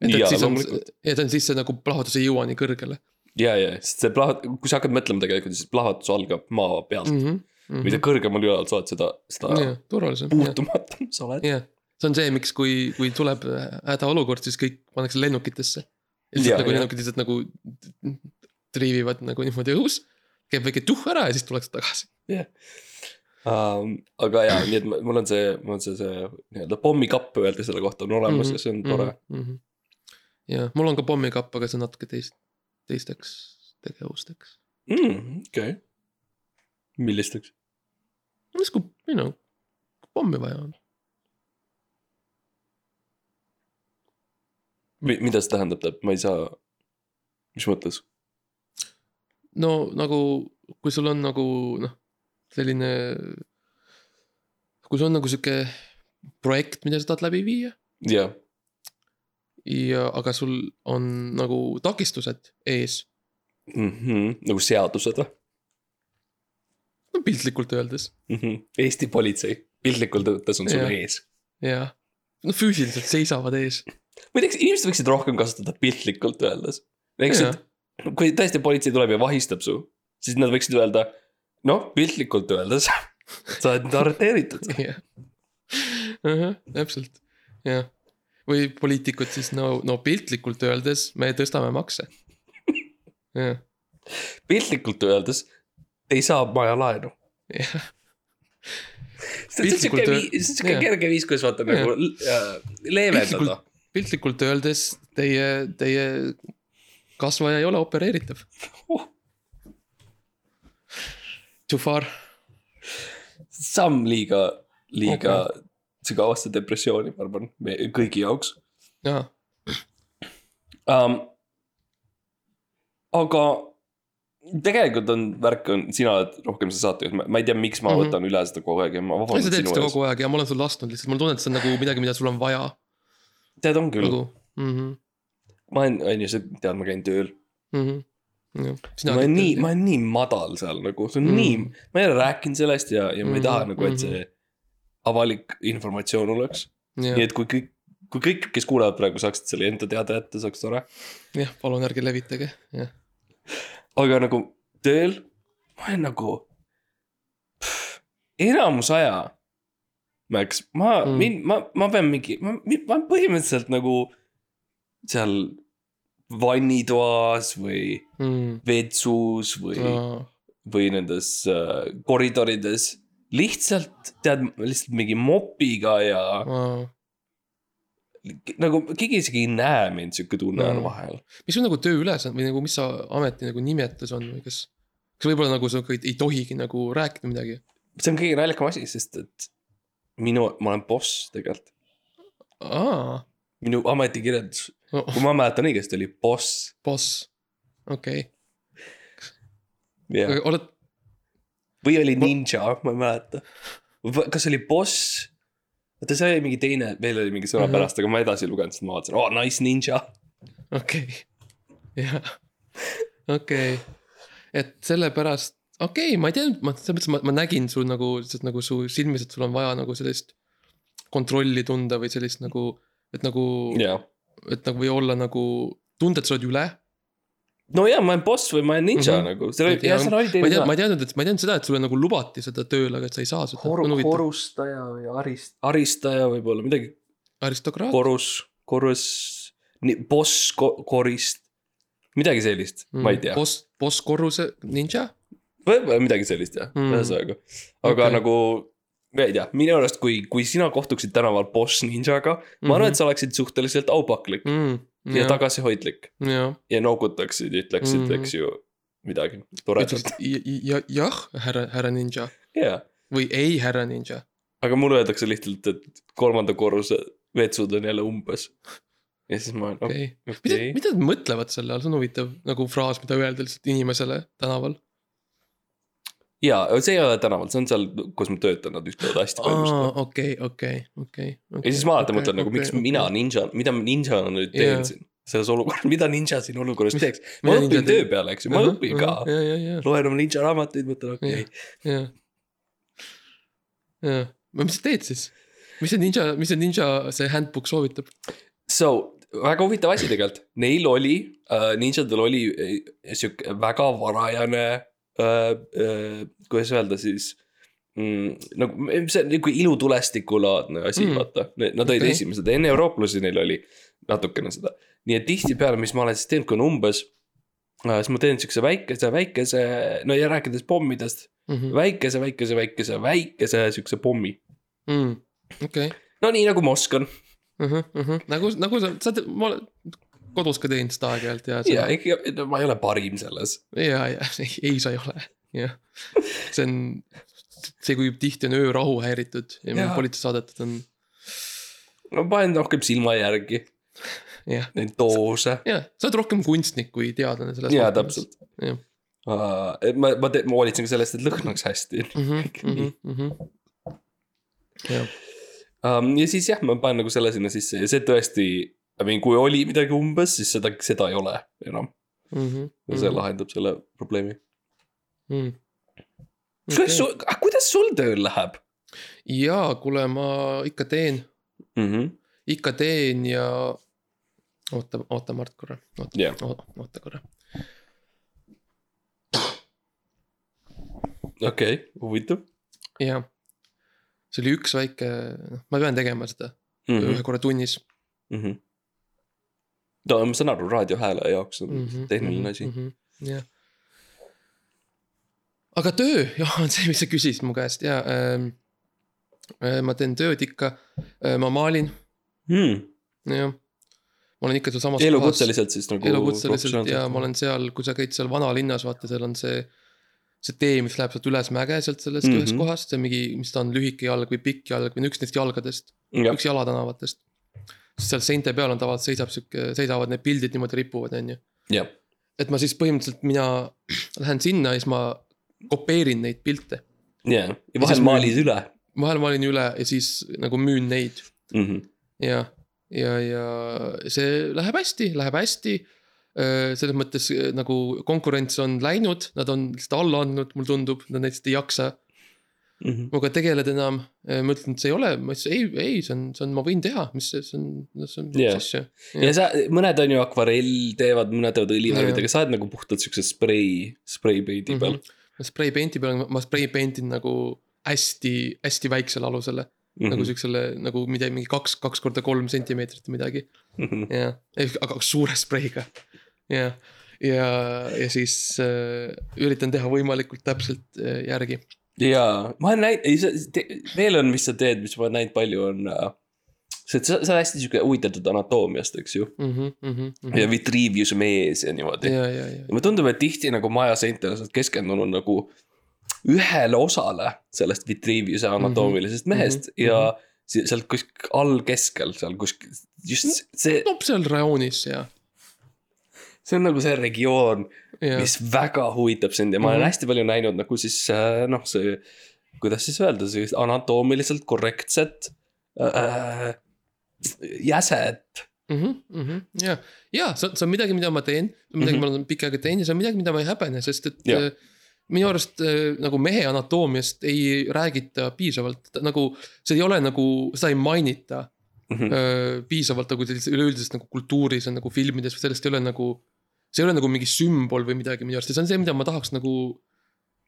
et, et siis on et siis see nagu plahvatus ei jõua nii kõrgele ja, ja, sest see plahvat-, kui sa hakkad mõtlema tegelikult, siis plahvatus algab maa pealt mm. mm. -hmm. -hmm. mida kõrgemal ülal sa oled, seda, seda jah, jah, puutumatum sa oled. jah. see on see, miks, kui, kui tuleb hädaolukord, siis kõik pannakse lennukitesse. Lihtsalt nagu jah. lennukid lihtsalt nagu triivivad nagu niimoodi õhus. käib väike tuhh ära ja siis tullakse tagasi. Um, aga jaa, nii et mul on see, mul on see, see nii-öelda pommikapp öelda selle kohta on olemas mm -hmm. ja see on tore mm. -hmm. ja mul on ka pommikapp, aga see on natuke teist, teisteks tegevusteks. mm,. okei okay.. millisteks? mis, kui, you know, pommi vaja on. mida see tähendab, tähendab, ma ei saa, mis mõttes? no nagu, kui sul on nagu noh, selline. kui sul on nagu sihuke projekt, mida sa tahad läbi viia jah, ja, aga sul on nagu takistused ees, mm -hmm. nagu seadused või no piltlikult öeldes mm? -hmm. Eesti politsei piltlikult öeldes on sul Jah. ees. ja no füüsiliselt seisavad ees muideks inimesed võiksid rohkem kasutada piltlikult öeldes. näiteks, et kui tõesti politsei tuleb ja vahistab su, siis nad võiksid öelda, noh, piltlikult öeldes, sa oled arreteeritud. jah, täpselt, jah. Või poliitikud siis no, no piltlikult öeldes me tõstame makse. jah, piltlikult öeldes, te ei saa majalaenu. jah, see on vii-, see on siuke jah. kerge viis, kuidas vaata nagu äh, leevendada piltlikult, piltlikult öeldes teie, teie kasvaja ei ole opereeritav. Oh. Too far, samm liiga, liiga okay. Sügavasse depressiooni, ma arvan, kõigi jaoks jaa, um,. aga tegelikult on värk on, sina oled rohkem see saatejuht, ma ei tea, miks ma mm Mhm. -hmm. võtan üle seda kogu aeg ja ma sa vabandan teed sinu seda ees. kogu aeg ja ma olen sulle lasknud lihtsalt, mul on tunne, et see on nagu midagi, mida sul on vaja tead, on küll nagu mm. -hmm, ma olen, on ju, sa tead, ma käin tööl. mm -hmm. ma olen nii, ma olen nii madal seal nagu, see on Mm. mm. nii, ma ei ole rääkinud sellest ja, ja ma ei taha Mhm, nagu, et see avalik informatsioon oleks. nii et kui kõik, kui kõik, kes kuulavad praegu saaksid selle enda teada jätta, see oleks tore. jah, palun ärge levitage, jah. aga nagu tööl, ma olen nagu, enamus aja. Max, ma mm., mind, ma, ma pean mingi, ma, ma olen põhimõtteliselt nagu seal vannitoas või Mm. vetsus või mm., või nendes äh, koridorides. Lihtsalt tead, lihtsalt mingi mopiga ja nagu keegi isegi ei näe mind, sihuke tunne on Mm. vahel. mis sul nagu tööülesand või nagu, mis sa ameti nagu nimetus on või kas, kas võib-olla nagu sa ei, tohigi nagu rääkida midagi? see on kõige naljakam asi, sest et minu, ma olen boss tegelikult. minu ametikirjeldus, kui ma mäletan õigesti, oli boss. boss, okei okay., oled, või oli ninja, ma ei mäleta. kas oli boss? oota, see oli mingi teine, veel oli mingi sõna Mhm. pärast, aga ma edasi ei lugenud, sest ma vaatasin, oo, nice ninja. okei jah, okei et sellepärast, okei okay,, ma ei teadnud, ma selles mõttes ma, ma nägin sul nagu, nagu su silmis, et sul on vaja nagu sellist kontrolli tunda või sellist nagu, et nagu jaa. et nagu või olla nagu, tunda, et sa oled üle. No jaa, ma olen boss või ma olen ninja Mhm. mm -hmm. nagu, Ja ma ei teine tea, ma ei teadnud, et ma ei teadnud seda, et sulle nagu lubati seda tööle, aga et sa ei saa seda. Horu-, horustaja või arist-, aristaja võib-olla midagi, aristokraat, korus, korus, boss ko,, korist, midagi sellist mm., ma ei tea. boss, boss korruse ninja. või midagi sellist jah Mm. mm., ühesõnaga. aga okay. nagu, ma ei tea, minu arust, kui, kui sina kohtuksid tänaval boss ninjaga mm, -hmm. ma arvan, et sa oleksid suhteliselt aupaklik mm, mm,. ja. tagasihoidlik ja noogutaksid ja ütleksid mm. -hmm. eks ju, midagi toredat. ja- jah, härra, härra ninja jaa, või ei, härra ninja. aga mulle öeldakse lihtsalt, et kolmanda korruse vetsud on jälle umbes. ja siis ma olen, okei, mida okei, mida nad mõtlevad selle all, see on huvitav nagu fraas, mida öelda lihtsalt inimesele tänaval. jaa, see ei ole tänaval, see on seal, kus ma töötan, nad ütlevad hästi palju seda. okei, okei, okei. ja siis ma alati mõtlen nagu, miks mina ninja, mida ninjana nüüd teen Jaa. siin selles olukorras, mida ninja siin olukorras teeks. ma õpin töö peale, eks ju, ma õpin ka. ja, ja, ja, loen oma ninja raamatuid, mõtlen okei okay.. ja, ja, mis sa teed siis? mis see ninja, mis see ninja, see handbook soovitab? So väga huvitav asi tegelikult, neil oli äh,, ninjadel oli äh, sihuke väga varajane kuidas öelda siis mm,. nagu see on nagu ilutulestikulaadne asi Mm. mm., vaata, nad olid okay. esimesed, enne eurooplasi neil oli natukene seda. nii et tihtipeale, mis ma olen siis teinud, kui on umbes äh,, siis ma teen siukse väikese, väikese, no ja rääkides pommidest, Mhm. väikese, väikese, väikese, väikese siukse pommi. Mm. okei, no nii nagu ma oskan nagu, nagu sa, sa ma olen kodus ka teinud seda aeg-ajalt ja. ja no ma ei ole parim selles ja, ja ei, sa ei ole, jah. see on see, kui tihti on öörahu häiritud ja Jaa. politsei saadetud on, ma panen rohkem silma järgi neid doose. jah, sa oled rohkem kunstnik kui teadlane selles. jaa, täpselt. jah. ma, ma, ma hoolitsen ka sellest, et lõhnaks hästi. Mhm, jah, Um, ja siis jah, ma panen nagu selle sinna sisse ja see tõesti, I mean, kui oli midagi umbes, siis seda, seda ei ole enam. Mhm, ja see lahendab selle probleemi. mm.. kuidas sul, kuidas sul tööl läheb jaa, kuule, ma ikka teen, mm? -hmm. ikka teen ja oota, oota Mart korra, oota Jah. oota, oota korra. okei okay,, huvitav jah. see oli üks väike, noh, ma pean tegema seda mm mm. -hmm. -hmm. ühe korra tunnis Mm -hmm. No ma saan aru, raadiohääle jaoks on mm mm. -hmm. tehniline asi mm. -hmm. jah. aga töö, jah, on see, mis sa küsisid mu käest ja ähm,. ma teen tööd ikka, ma maalin, -hmm. jah. ma olen ikka sealsamas. elukutseliselt siis nagu. elukutseliselt ja ma olen seal, kui sa käid seal vanalinnas, vaata, seal on see. see tee, mis läheb sealt üles mäge sealt sellest mm Mhm. -hmm. ühest kohast, see mingi, mis ta on, lühike jalg või pikk jalg või üks neist jalgadest, jah, üks jalatänavatest. Siis seal seinte peal on tavaliselt seisab sihuke, seisavad need pildid niimoodi ripuvad, on ju. et ma siis põhimõtteliselt mina lähen sinna ja siis ma kopeerin neid pilte. ja, ja vahel maalid üle vahel ma olin üle ja siis nagu müün neid mm. -hmm. ja, ja, ja see läheb hästi, läheb hästi. selles mõttes nagu konkurents on läinud, nad on lihtsalt alla andnud, mulle tundub, nad lihtsalt ei jaksa Mm -hmm. minuga tegeleda enam. ma ütlesin, et see ei ole, ma ütlesin ei, ei, see on, see on, ma võin teha, mis see, see on, see on mis asja. ja sa, mõned on ju akvarell teevad, mõned teevad õlivärvidega, sa oled nagu puhtalt siukse sprei, spray paint'i peal ma spray paint'i peal, ma spray paint in nagu hästi, hästi väiksele alusele mm. mm. -hmm. nagu siuksele nagu midagi, mingi kaks, kaks korda kolm sentimeetrit või midagi. -hmm. jah, aga suure spreiga. jah, ja, ja siis äh, üritan teha võimalikult täpselt äh, järgi. jaa, ma olen näinud, veel on, mis sa teed, mis ma olen näinud palju, on sa, sa oled hästi sihuke huvitatud anatoomiast, eks ju. ja, ja Vitruviuse mees ja niimoodi. ja, ja, ja, ja mulle tundub, et tihti nagu maja seintel sa oled keskendunud nagu ühele osale sellest Vitruviuse anatoomilisest Mhm, mehest mhm, ja si- sealt kuskil all keskel seal kuskil, just see, no seal rajoonis ja, see on nagu see regioon, ja, mis väga huvitab sind ja ma olen Mhm. hästi palju näinud nagu siis äh, noh, see, kuidas siis öelda, sellist anatoomiliselt korrektset äh, jäset. ja, ja see on, see on midagi, mida ma teen, midagi mm, -hmm. ma olen pikka aega teinud ja see on midagi, mida ma ei häbene, sest et Jah. äh, minu arust äh, nagu mehe anatoomiast ei räägita piisavalt, nagu see ei ole nagu, seda ei mainita Mhm. öö, piisavalt nagu sellises üleüldises nagu kultuuris on nagu filmides sellest ei ole nagu. See ei ole nagu mingi sümbol või midagi minu arust ja see on see, mida ma tahaks nagu.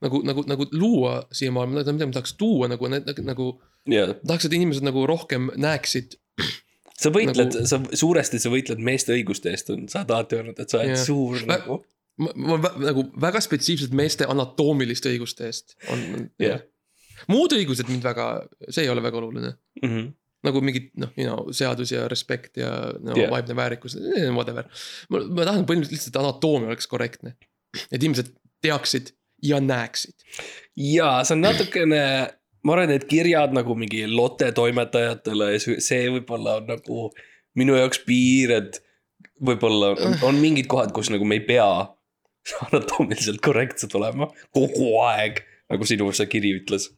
nagu, nagu, nagu luua siia maailma, mida ma tahaks tuua nagu, nagu ja tahaks, et inimesed nagu rohkem näeksid. sa võitled Nagu- nagu..., sa suuresti sa võitled meeste õiguste eest, on, sa oled alati öelnud, et sa oled yeah. suur Vä- nagu. ma, ma vä- nagu väga spetsiifiliselt meeste anatoomiliste õiguste eest on, on Jah. muud õigused mind väga, see ei ole väga oluline. Mm -hmm. Nagu mingid noh, you know seadus ja respekt ja no, yeah. vaimne väärikus, whatever. ma, ma tahan põhimõtteliselt lihtsalt anaatoomia oleks korrektne. et inimesed teaksid ja näeksid. ja see on natukene, ma arvan, et kirjad nagu mingi Lotte toimetajatele ja see- see võib-olla on nagu minu jaoks piir, et võib-olla on, on mingid kohad, kus nagu me ei pea anatoomiliselt korrektsed olema kogu aeg, nagu sinu see kiri ütles.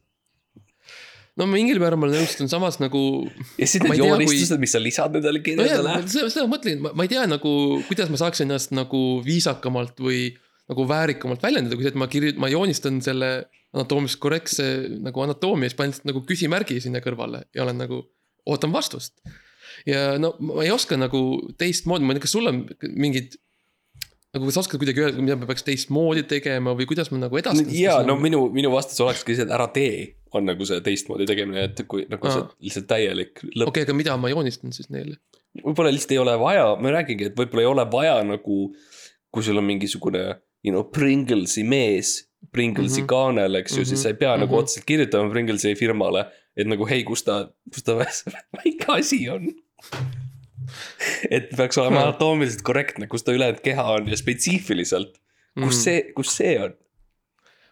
No mingil määral ma nõustun, samas nagu. ja siis need tea, kui- joonistused, mis sa lisad nendele kirjadele nojah, seda, seda ma mõtlen, ma ei tea nagu, kuidas ma saaks ennast nagu viisakamalt või nagu väärikamalt väljendada, kui see, et ma kirju-, ma joonistan selle anatoomiliselt korrektse nagu anaatoomia, siis panen lihtsalt nagu küsimärgi sinna kõrvale ja olen nagu, ootan vastust. ja no ma ei oska nagu teistmoodi, ma ei tea, kas sul on mingid nagu sa oskad kuidagi öelda, mida ma peaks teistmoodi tegema või kuidas ma nagu edastan ja no minu, minu vastus olekski see, et ära tee, on nagu see teistmoodi tegemine, et kui nagu see Aa. lihtsalt täielik lõpp. okei, aga mida ma joonistan siis neile? võib-olla lihtsalt ei ole vaja, ma räägingi, et võib-olla ei ole vaja nagu, kui sul on mingisugune, you know, Pringlesi mees, Pringlesi mm. -hmm. kaanel, eks ju mm, -hmm. siis sa ei pea mm -hmm. nagu Mhm. otseselt kirjutama Pringlesi firmale, et nagu hei, kus ta, kus ta väike asi on. et peaks olema Hmm. anatoomiliselt korrektne, kus ta ülejäänud keha on ja spetsiifiliselt, kus Mhm. see, kus see on.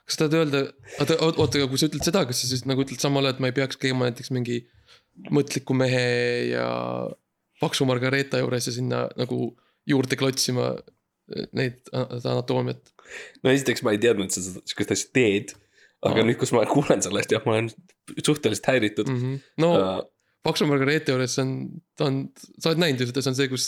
Kas tahad öelda, oota, oota, aga kui sa ütled seda, kas sa siis nagu ütled samal ajal, et ma ei peaks käima näiteks mingi mõtliku mehe ja paksu Margareeta juures ja sinna nagu juurde klotsima neid, seda anatoomiat. no esiteks ma ei teadnud, et sa seda sihukest asja teed. aga Aa. nüüd, kus ma kuulen sellest, jah, ma olen suhteliselt häiritud mm. mm. -hmm. no -hmm. Uh, paksu Margareeta juures on, ta on, sa oled näinud ju seda, see on see, kus.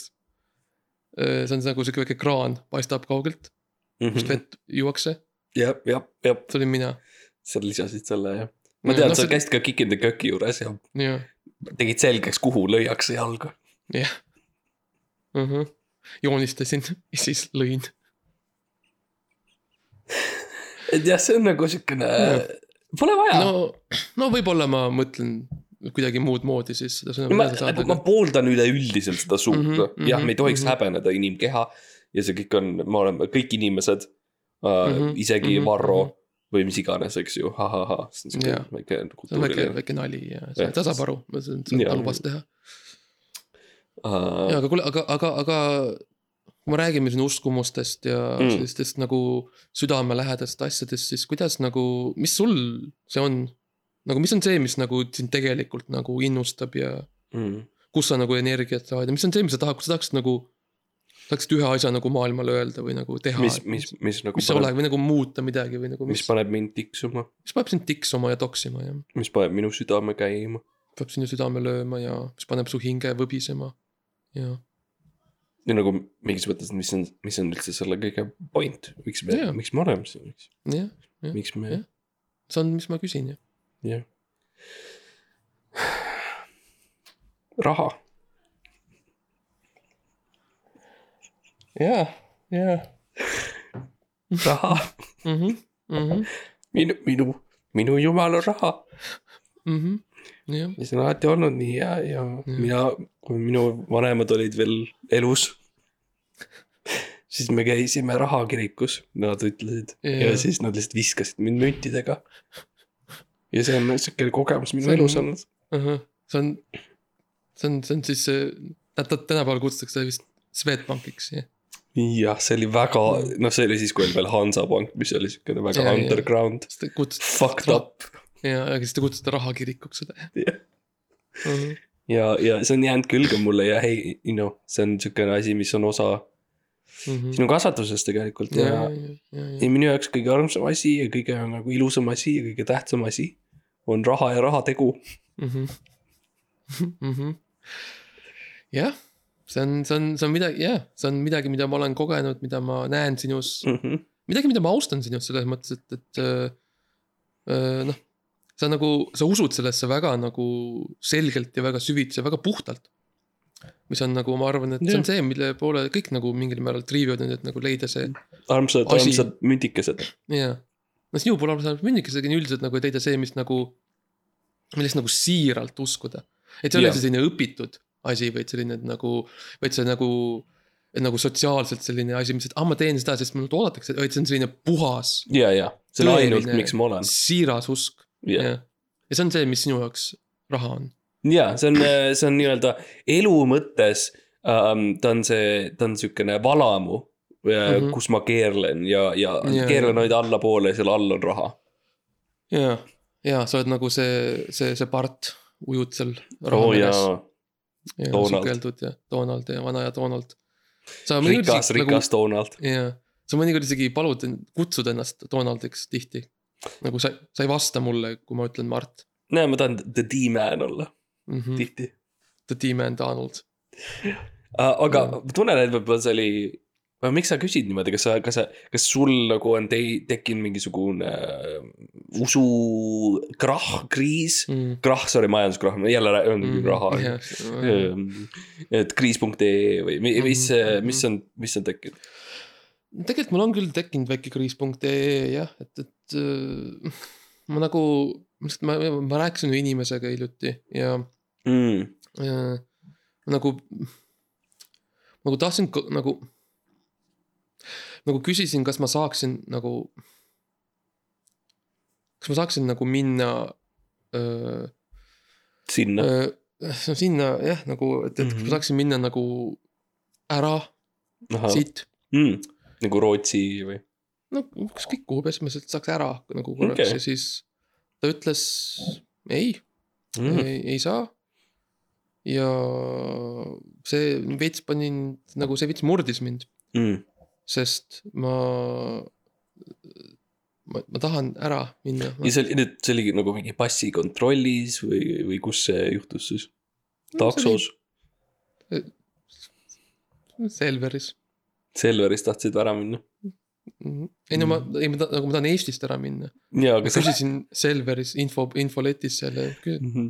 see on nagu sihuke väike kraan paistab kaugelt, mm kust -hmm. vett juuakse, jah, jah, jah, see olin mina. sa lisasid selle jah. ma tean, sa. käisid ka Kick in the Köki juures ja jah, tegid selgeks, kuhu lüüakse jalga. jah. Mhm. joonistasin ja siis lõin. et jah, see on nagu siukene, pole vaja no,. no, no võib-olla ma mõtlen kuidagi muud moodi siis seda sõna ma, saada, ma aga pooldan üleüldiselt seda suunda mm, -hmm, jah, me ei tohiks mm -hmm. häbeneda inimkeha ja see kõik on, me oleme kõik inimesed uh, mm, -hmm, isegi mm -hmm, Varro mhm. või mis iganes, eks ju, ahahah, see on siuke Jah. väike on väike, kultuuriline väike nali ja see tasab aru, Jaa. taluvast teha. uh,. ja aga kuule, aga, aga, aga kui me räägime siin uskumustest ja Mm. mm. sellistest nagu südamelähedast asjadest, siis kuidas nagu, mis sul see on? nagu mis on see, mis nagu sind tegelikult nagu innustab ja Mm. kust sa nagu energiat saad ja mis on see, mis sa tahad, kus sa tahaksid nagu. Tahaksid ühe asja nagu maailmale öelda või nagu teha. mis, mis, mis nagu mis see oleks või nagu muuta midagi või nagu mis paneb mind tiksuma, mis paneb sind tiksuma ja toksima ja mis paneb minu südame käima. paneb sinu südame lööma ja mis paneb su hinge võbisema ja ja nagu mingis mõttes, mis on, mis on üldse selle kõige point, miks me Jaa., miks me oleme siin, eks. jah, Jah, miks me jah., see on, mis ma küsin ju. jah. raha. ja, ja raha, mhm, mhm, minu, minu, minu jumala raha. mhm, jah, ja see on alati olnud nii ja, ja Mm. mina, kui minu vanemad olid veel elus. siis me käisime rahakirikus, nad ütlesid Jaa. ja siis nad lihtsalt viskasid mind müntidega. ja see on siuke kogemus minu on- elus olnud. see on, see on, see on siis see, tänapäeval kutsutakse vist Swedbankiks, jah. jah, see oli väga, noh, see oli siis, kui oli veel Hansapank, mis oli siukene väga jaa. underground, fucked. up. ja, aga siis te kutsusite rahakirikuks seda Jah. mm. ja, ja see on jäänud külge mulle ja hei, you know, see on siukene asi, mis on osa -hmm. sinu kasvatusest tegelikult ja, ja, ja ja, ja, ja, ja minu jaoks kõige armsam asi ja kõige nagu ilusam asi ja kõige tähtsam asi on raha ja rahategu. Mhm. Mhm. jah, see on, see on, see on midagi, jah, see on midagi, mida ma olen kogenud, mida ma näen sinus, Mhm. midagi, mida ma austan sinust selles mõttes, et, et öö, öö, noh. sa nagu, sa usud sellesse väga nagu selgelt ja väga süvitsi ja väga puhtalt. mis on nagu, ma arvan, et see Jah. on see, mille poole kõik nagu mingil määral triivivad nüüd, et nagu leida see armsad, armsad mündikesed. jaa. no sinu puhul on mündikesega on üldiselt nagu leida see, mis nagu, millest nagu siiralt uskuda. et see ei ole selline õpitud asi, vaid selline nagu, vaid see nagu, nagu sotsiaalselt selline asi, mis, et ah, ma teen seda, sest minult oodatakse, vaid see on selline puhas, ja, ja see on ainult, miks ma olen. siiras usk. ja, jah, ja see on see, mis sinu jaoks raha on. ja see on, see on nii-öelda elu mõttes um,. ta on see, ta on siukene valamu mm. -hmm. kus ma keerlen ja, ja Jaa, keerlen aina allapoole ja seal all on raha. ja, ja sa oled nagu see, see, see part, ujud seal. oo jaa, ja sukeldud ja Donald ja vana ja Donald. rikas, nagu, rikas Donald. jaa, sa mõnikord isegi palud, kutsud ennast Donaldiks tihti. nagu sa, sa ei vasta mulle, kui ma ütlen Mart näe, ma tahan the D-man olla mm. -hmm. tihti The D-Man Donald. uh,. aga ma tunnen, et võib-olla see oli, miks sa küsid niimoodi, kas sa, kas sa, kas sul nagu on tei-, tekkinud mingisugune uh, usukrahh, kriis Mm. krahh, sorry, majanduskrahh, jälle on mm, raha ju. jah, et kriis.ee või mi- mis Mhm,, mis on, mis on tekkinud? tegelikult mul on küll tekkinud väike kriis.ee jah, et, et äh, ma nagu, ma, ma rääkisin ühe inimesega hiljuti ja Mm. äh, nagu, nagu tahtsin nagu, nagu küsisin, kas ma saaksin nagu, kas ma saaksin nagu minna öö, sinna. no sinna jah, nagu, et, et mm -hmm. Mhm. ma saaksin minna nagu ära siit. mm.. nagu Rootsi või? no ükskõik kuhu pesmeselt saaks ära nagu korraks okay. ja siis ta ütles ei Mm. ei, ei saa. ja see veits pani nagu see veits murdis mind, Mm. Sest ma, ma, ma tahan ära minna. ja see oli, nüüd see oli nagu mingi passikontrollis või, või kus see juhtus siis? taksos, Selveris. Selveris tahtsid ära minna? ei no ma, ei ma ta- nagu ma tahan Eestist ära minna. ma küsisin Selveris info, infoletis seal, Mhm.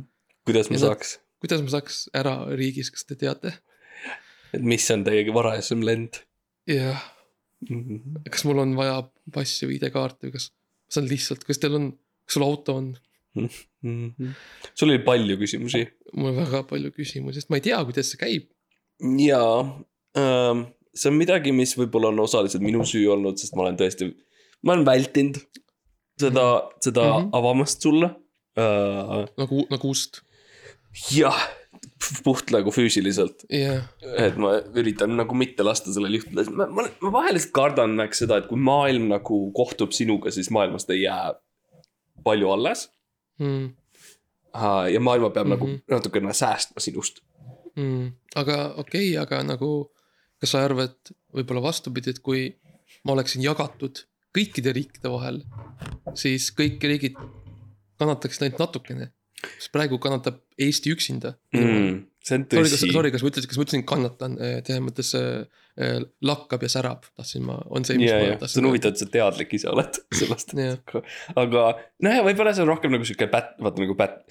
kuidas ma Ja saaks? kuidas ma saaks ära riigis, kas te teate? et mis on teie varasem lend jah, mm. -hmm. kas mul on vaja passi või ID-kaarti või kas saan lihtsalt, kas teil on, kas sul auto on? Mm -hmm. sul oli palju küsimusi mul on väga palju küsimusi, sest ma ei tea, kuidas see käib. jaa ähm,, see on midagi, mis võib-olla on osaliselt minu süü olnud, sest ma olen tõesti, ma olen vältinud seda mm, -hmm. seda mm. -hmm. avamast sulle äh,. nagu, nagu ust. jah, puht nagu füüsiliselt, jah, et ma üritan nagu mitte lasta sellel juhtuda, ma, ma, ma vahel lihtsalt kardan nagu seda, et kui maailm nagu kohtub sinuga, siis maailmast ei jää palju alles mm, ja maailma peab mm -hmm. Mhm. nagu natukene säästma sinust. mm. aga okei okay,, aga nagu, kas sa arvad võib-olla vastupidi, et kui ma oleksin jagatud kõikide riikide vahel, siis kõik riigid kannataksid ainult natukene. Sest praegu kannatab Eesti üksinda Mm, see on tõsi. sorry, kas ma ütlesin, kas ma ütlesin kannatan, selles mõttes äh, lakkab ja särab, tahtsin ma, on see, ja, ja see on huvitav, et sa teadlik ise oled sellest. jah, aga nojah, võib-olla see on rohkem nagu sihuke Bat-, vaata nagu Bat-,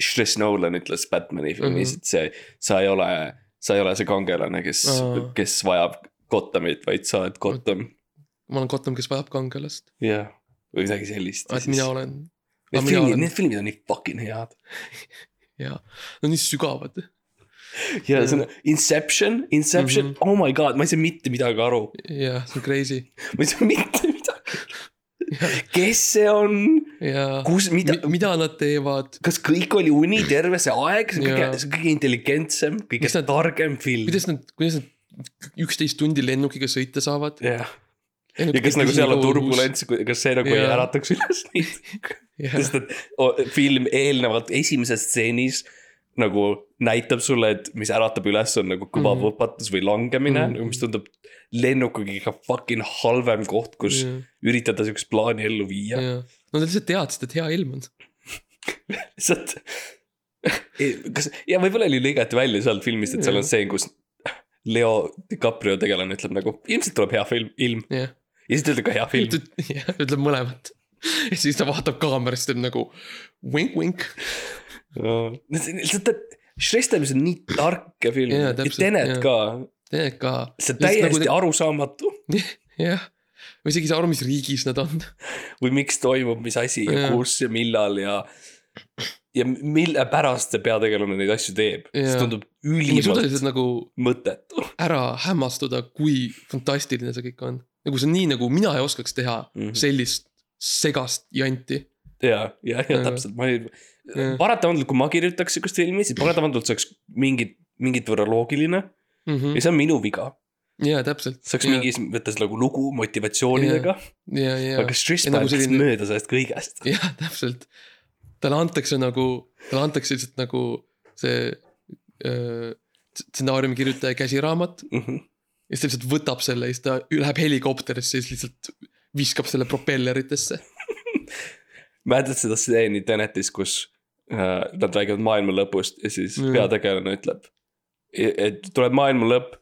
Chris Nolan ütles Batman'i filmis mm, -hmm. et see, sa ei ole, sa ei ole see kangelane, kes Aa., kes vajab Gothamit, vaid sa oled Gotham. ma olen Gotham, kes vajab kangelast, jah, või midagi sellist. et mina olen Need mina filmid, olen- need filmid on nii fucking head. ja, no nii sügavad, ja see on Inception, Inception mm. -hmm. oh my god, ma ei saa mitte midagi aru. jah, see on crazy ma ei saa mitte midagi. kes see on, kus, mida Mi,, mida nad teevad, kas kõik oli uni terve see aeg, see on kõige Jaa., see on kõige intelligentsem, kõige nad- targem film. kuidas nad, kuidas nad üksteist tundi lennukiga sõita saavad. jah, ja kas nagu seal on turbulents, kas see nagu ei Jaa. ärataks üles neid, sest et film eelnevalt esimeses stseenis nagu näitab sulle, et mis äratab üles, on nagu kõva Mhm. võpatus või langemine Mhm., mis tundub lennukiga ikka fucking halvem koht, kus jah, üritada siukest plaani ellu viia. jah, no nad lihtsalt teadsid, et hea ilm on, lihtsalt. kas, ja võib-olla oli lõigati välja sealt filmist, et seal on stseen, kus Leo DiCaprio tegelane ütleb nagu ilmselt tuleb hea film, ilm jah. Ja siis ta ütleb ka hea film. jah, ütleb mõlemat. ja siis ta vaatab kaamerasse, teeb nagu vink-vink. lihtsalt, et Shrestlemis on nii tark ja film ja täpselt, Tenet jaa. ka, Teed ka. see on täiesti nagu... arusaamatu jah, ma isegi ei saa aru, mis riigis nad on. või miks toimub, mis asi ja Jaa. kus ja millal ja. ja mille pärast see peategelane neid asju teeb, see tundub ülimalt nagu mõttetu. ära hämmastuda, kui fantastiline see kõik on. Nagu see on nii, nagu mina ei oskaks teha Mhm. sellist segast janti. ja, ja, ja Jaa. täpselt, ma ei Jaa., paratamatult, kui ma kirjutaks sihukest filmi, siis paratamatult see oleks mingit, mingit võrra loogiline ja see on minu viga. Jaa, täpselt. see oleks mingis mõttes nagu lugu motivatsioonidega, aga Stress Ja nagu selline- mööda sellest kõigest. jah, täpselt. talle antakse nagu, talle antakse lihtsalt nagu see öö, stsenaariumi kirjutaja käsiraamat Mhm. Ja siis ta lihtsalt võtab selle ja siis ta läheb helikopterisse ja siis lihtsalt viskab selle propelleritesse. mäletad seda stseeni Tenetis, kus äh, nad räägivad maailma lõpust ja siis Mm. peategelane ütleb, et tuleb maailma lõpp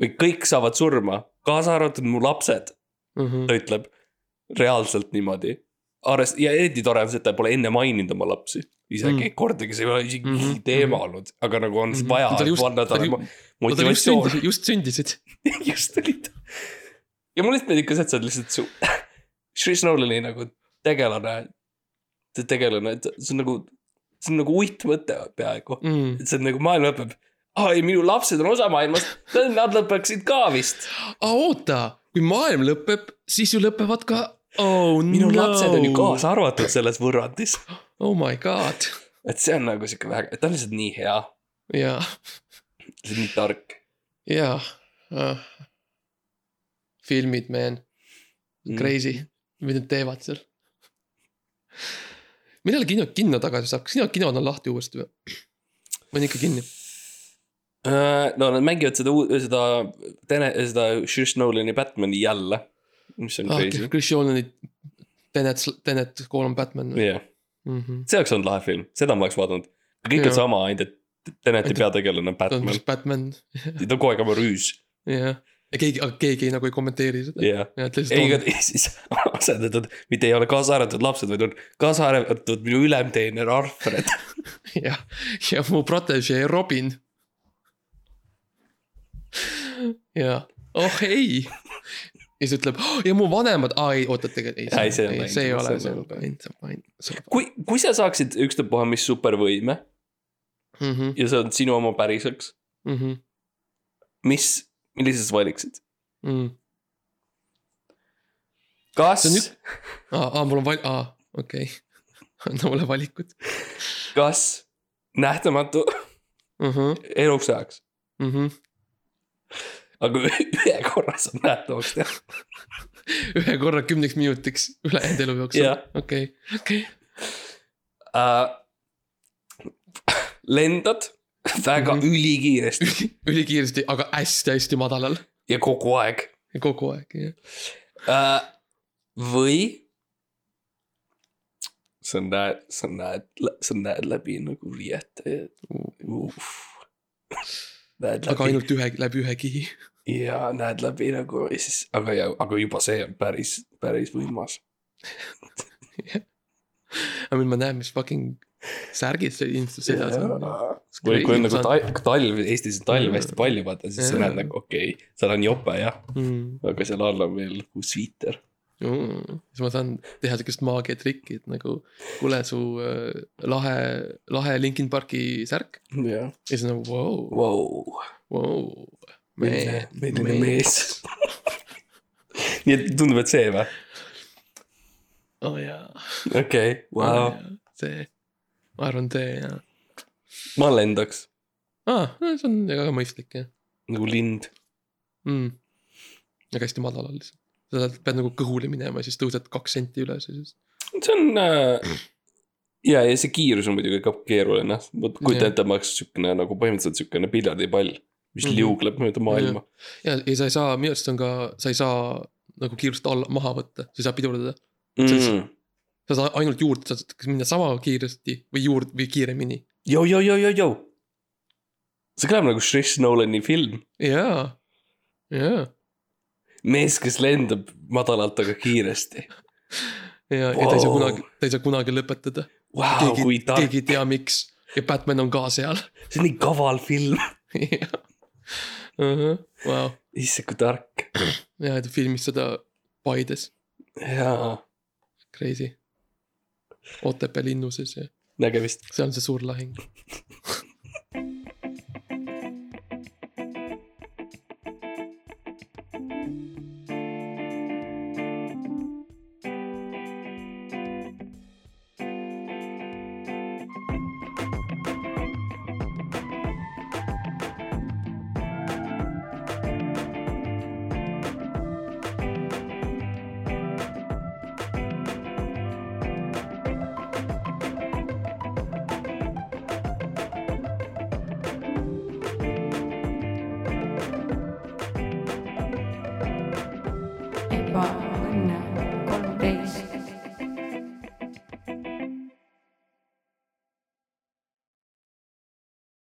või kõik saavad surma, kaasa arvatud mu lapsed, Mhm. ta ütleb reaalselt niimoodi. Arvest- ja eriti tore on see, et ta pole enne maininud oma lapsi isegi Mm. mm., kordagi see ei ole isegi mm -hmm. teema mhm. olnud, aga nagu on Mhm. vaja Tal just- panna tal talle ta motivatsioon just sündisid. just olid. ja mulle lihtsalt meeldib ka see, et sa oled lihtsalt su, Chris Nolani nagu tegelane, tegelane, et see on nagu, see on nagu uitmõte peaaegu. Mm. et see on nagu maailm lõpeb. aa ei, minu lapsed on osa maailmast, nad lõpeksid ka vist. aga oota, kui maailm lõpeb, siis ju lõpevad ka, oh minu no. lapsed on ju kaasa arvatud selles võrrandis. oh my god, et see on nagu sihuke väga, ta on lihtsalt nii hea, jaa, on nii tark jaa uh.. filmid, man, mm.. crazy, mida nad teevad seal. millal kino, kinno tagasi saab, kas kino, kinod on lahti uuesti või? või on ikka kinni? Äh, no nad mängivad seda, seda, seda Chris Nolani Batman'i jälle, mis on ah, crazy. Chris Nolan'i Tenet, Tenet, kolm Batman jah, mm -hmm.? see oleks olnud lahe film, seda ma oleks vaadanud. kõik Jaa. on sama, ainult et Teneti peategelane on Batman Batman, ta on kogu aeg oma rüüs, jah. ja keegi, aga keegi nagu ei kommenteeri seda. jah. ei, aga siis asendatud, mitte ei ole kaasa arvatud lapsed, vaid on kaasa arvatud minu ülemteener Alfred. jah, ja mu protežee Robin. ja, oh ei. Ja siis ütleb oh, ja mu vanemad, aa ei, oota tegelikult ei, Ei, see ei, see ei ole, see on läinud, see on on kui, kui sa saaksid ükstapuha mis supervõime läinud. ja see on sinu oma päriseks, mis, millise sa valiksid? kas See on ük-, aa, aa, mul on val-, aa, okei okay. anna mulle valikud kas nähtamatu uh. -huh, eluks ajaks, uh -huh. Aga ühe korra saab nähtavaks teha. ühe korra kümneks minutiks ülejäänud elu jooksul okei, okei. uh,. lendad väga mm. -hmm. ülikiiresti ülikiiresti, aga hästi-hästi madalal ja kogu aeg ja kogu aeg, jah. uh,. või. sa näed, sa näed, sa näed läbi nagu riiete uh,. näed aga läbi ainult ühe, läbi ühe kihi. Ja näed läbi nagu ja siis, aga, aga juba see on päris, päris võimas. aga nüüd ma näen, mis fucking särgid see inimesed seljas on. või kui on nagu talv, talv, Eestis on talv hästi palju vaata, siis sa näed nagu okei okay,, seal on jope jah, Mm. aga seal all on veel nagu sviiter. Mm. siis ma saan teha siukest maagiatrikki, et nagu kuule, su äh, lahe, lahe Linkin Parki särk jah. ja siis nagu vau, Vau, vau. milline, milline mees. nii et tundub, et see või? oo oh, jaa, okei, vau, see, ma arvan, see jaa. ma lendaks aa, see on väga mõistlik jah nagu lind. mm.. aga hästi madalal lihtsalt. sa pead nagu kõhule minema ja siis tõused kaks senti üles ja siis. see on äh,. ja, ja see kiirus on muidugi ka keeruline, vot kujuta ette, ma oleks siukene nagu põhimõtteliselt siukene piljardipall, mis mm. -hmm. liugleb mööda maailma. ja, ja sa ei saa, minu arust on ka, sa ei saa nagu kiirust alla, maha võtta, sa ei saa pidurdada. Mm. sa saad ainult juurde, sa saad minna sama kiiresti või juurde või kiiremini. Jou, jou, jou, jou, jou. see kõlab nagu Chris Nolani film, jaa, jaa, mees, kes lendab madalalt, aga kiiresti. ja, ja ta ei saa Wow. kunagi, ta ei saa kunagi lõpetada. Kui keegi, keegi, ei tea, miks ja Batman on ka seal. see on nii kaval film, Vau, issand kui tark. ja ta filmis seda Paides, jaa, crazy. Otepää linnuses ja nägemist. see on see suur lahing.